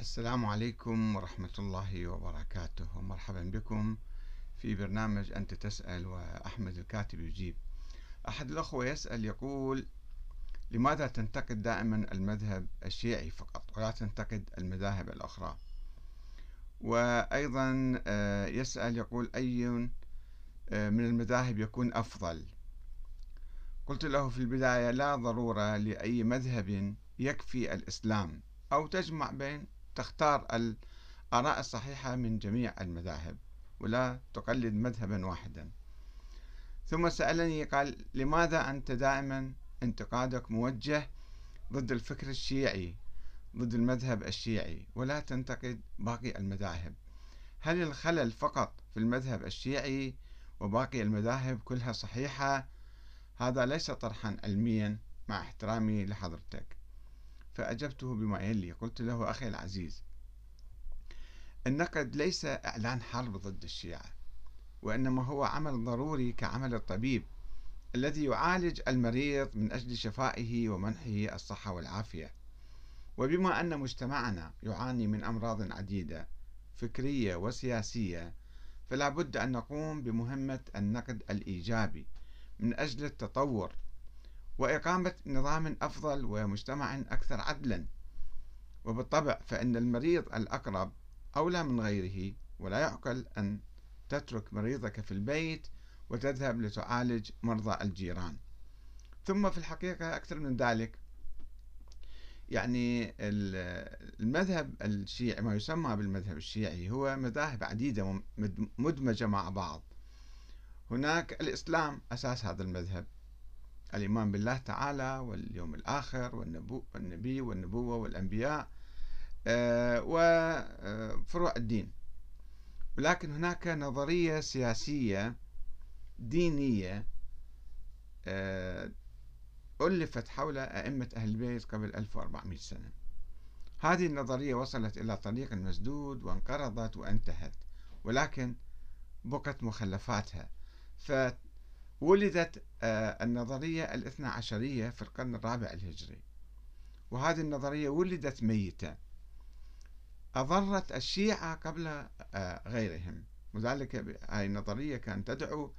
السلام عليكم ورحمة الله وبركاته. ومرحبا بكم في برنامج أنت تسأل وأحمد الكاتب يجيب. أحد الأخوة يسأل يقول لماذا تنتقد دائما المذهب الشيعي فقط ولا تنتقد المذاهب الأخرى؟ وأيضا آه، يسأل يقول أي من المذاهب يكون أفضل؟ قلت له في البداية لا ضرورة لأي مذهب يكفي الإسلام أو تجمع بين تختار الآراء الصحيحة من جميع المذاهب ولا تقلد مذهبا واحدا. ثم سألني قال لماذا أنت دائما انتقادك موجه ضد الفكر الشيعي ضد المذهب الشيعي ولا تنتقد باقي المذاهب؟ هل الخلل فقط في المذهب الشيعي وباقي المذاهب كلها صحيحة؟ هذا ليس طرحا علميا مع احترامي لحضرتك. فأجبته بما يلي. قلت له أخي العزيز النقد ليس إعلان حرب ضد الشيعة وإنما هو عمل ضروري كعمل الطبيب الذي يعالج المريض من أجل شفائه ومنحه الصحة والعافية. وبما أن مجتمعنا يعاني من أمراض عديدة فكرية وسياسية فلا بد أن نقوم بمهمة النقد الإيجابي من أجل التطور وإقامة نظام أفضل ومجتمع أكثر عدلا. وبالطبع فإن المريض الأقرب أولى من غيره ولا يعقل أن تترك مريضك في البيت وتذهب لتعالج مرضى الجيران. ثم في الحقيقة أكثر من ذلك يعني المذهب الشيعي ما يسمى بالمذهب الشيعي هو مذاهب عديدة مدمجة مع بعض. هناك الإسلام أساس هذا المذهب. الإيمان بالله تعالى واليوم الآخر والنبي والنبوة والأنبياء آه، وفروع الدين. ولكن هناك نظرية سياسية دينية آه، ألفت حول أئمة أهل البيت قبل 1400 سنة. هذه النظرية وصلت إلى طريق مسدود وانقرضت وانتهت ولكن بقت مخلفاتها. فولدت آه، النظرية الاثنى عشرية في القرن الرابع الهجري. وهذه النظرية ولدت ميتة. أضرت الشيعة قبل آه، غيرهم. وذلك هذه النظرية كانت تدعو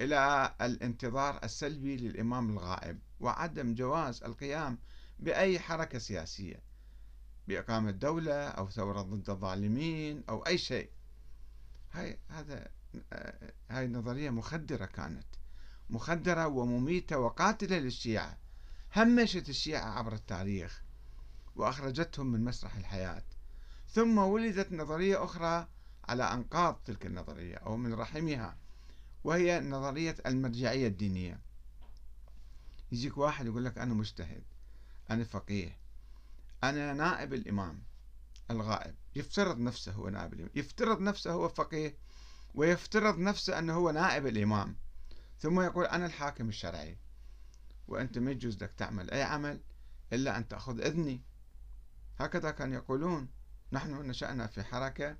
إلى الانتظار السلبي للإمام الغائب وعدم جواز القيام بأي حركة سياسية بإقامة دولة أو ثورة ضد الظالمين أو أي شيء. هاي هذا آه، هاي النظرية مخدرة كانت. مخدرة ومميتة وقاتلة للشيعة. همشت الشيعة عبر التاريخ وأخرجتهم من مسرح الحياة. ثم ولدت نظرية أخرى على أنقاض تلك النظرية أو من رحمها وهي نظرية المرجعية الدينية. يجيك واحد يقول لك أنا مجتهد أنا فقيه أنا نائب الإمام الغائب. يفترض نفسه هو نائب الإمام يفترض نفسه هو فقيه ويفترض نفسه أنه هو نائب الإمام. ثم يقول أنا الحاكم الشرعي. وأنت ما يجوز لك تعمل أي عمل إلا أن تأخذ إذني. هكذا كانوا يقولون. نحن نشأنا في حركة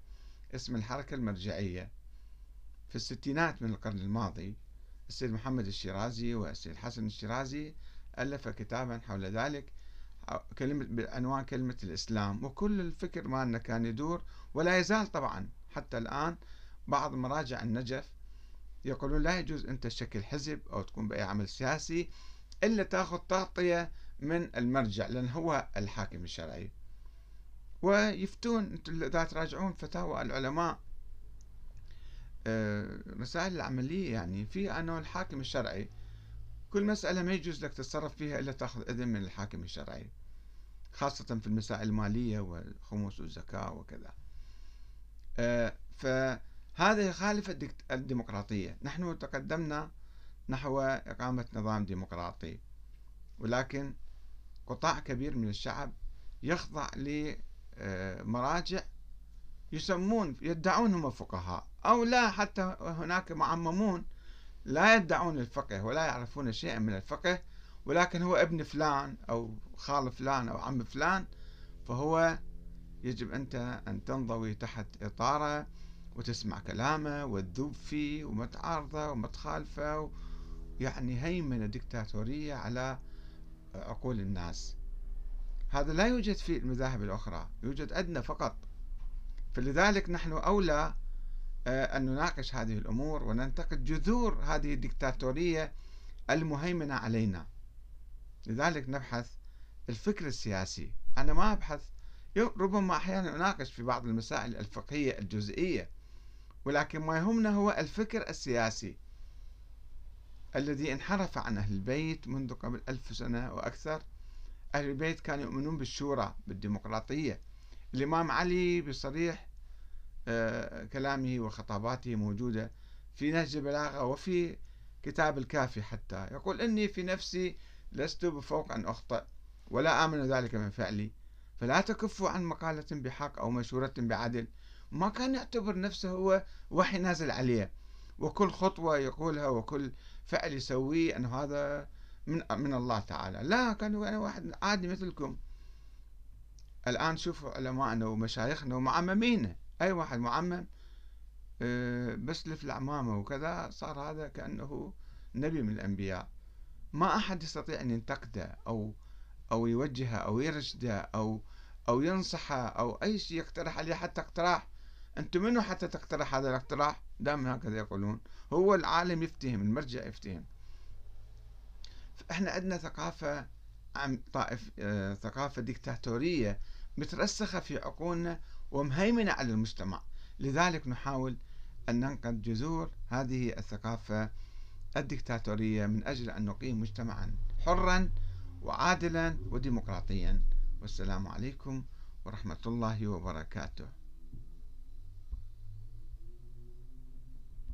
اسم الحركة المرجعية. في الستينات من القرن الماضي السيد محمد الشيرازي والسيد حسن الشيرازي ألف كتابا حول ذلك كلمة بعنوان كلمة الإسلام. وكل الفكر مالنا كان يدور ولا يزال طبعا حتى الآن بعض مراجع النجف يقولون لا يجوز أنت تشكل حزب أو تقوم بأي عمل سياسي إلا تأخذ تغطية من المرجع لأن هو الحاكم الشرعي. ويفتون إذا تراجعون فتاوى العلماء مسائل آه، العملية يعني. في أنه الحاكم الشرعي كل مسألة ما يجوز لك تتصرف فيها إلا تأخذ إذن من الحاكم الشرعي خاصة في المسائل المالية والخمس والزكاة وكذا. آه، فهذا يخالف الديمقراطية. نحن تقدمنا نحو إقامة نظام ديمقراطي ولكن قطاع كبير من الشعب يخضع لمراجع يسمون يدعون هم فقهاء أو لا حتى هناك معممون لا يدعون الفقه ولا يعرفون شيئا من الفقه ولكن هو ابن فلان أو خال فلان أو عم فلان فهو يجب أنت أن تنضوي تحت إطارة وتسمع كلامه وتذوب فيه وما تعارضه وما تخالفه يعني هيمنة دكتاتورية على عقول الناس. هذا لا يوجد في المذاهب الأخرى يوجد أدنى فقط. فلذلك نحن أولى آه، أن نناقش هذه الأمور وننتقد جذور هذه الدكتاتورية المهيمنة علينا. لذلك نبحث الفكر السياسي. أنا ما أبحث ربما أحيانا أناقش في بعض المسائل الفقهية الجزئية. ولكن ما يهمنا هو الفكر السياسي الذي انحرف عن أهل البيت منذ قبل ألف سنة وأكثر. أهل البيت كانوا يؤمنون بالشورى بالديمقراطية. الإمام علي بصريح آه، كلامه وخطاباته موجودة في نهج البلاغة وفي كتاب الكافي حتى. يقول إني في نفسي لست بفوق أن أخطئ ولا آمن ذلك من فعلي. فلا تكفوا عن مقالة بحق أو مشورة بعدل. ما كان يعتبر نفسه هو وحي نازل عليه. وكل خطوة يقولها وكل فعل يسويه أن هذا من من الله تعالى. لا كان أنا واحد عادي مثلكم. الآن شوفوا علماءنا ومشايخنا ومعممين. أي واحد معمم آه، بس لف العمامة وكذا صار هذا كأنه نبي من الأنبياء. ما أحد يستطيع أن ينتقده أو أو يوجهه أو يرشده أو أو ينصحه أو أي شيء يقترح عليه حتى اقتراح. أنت منو حتى تقترح هذا الاقتراح؟ دائما هكذا يقولون. هو العالم يفتهم المرجع يفتهم. إحنا عندنا ثقافة عن طائف آه ثقافة ديكتاتورية مترسخة في عقولنا ومهيمنة على المجتمع. لذلك نحاول أن ننقذ جذور هذه الثقافة الدكتاتورية من أجل أن نقيم مجتمعا حرا وعادلا وديمقراطيا. والسلام عليكم ورحمة الله وبركاته.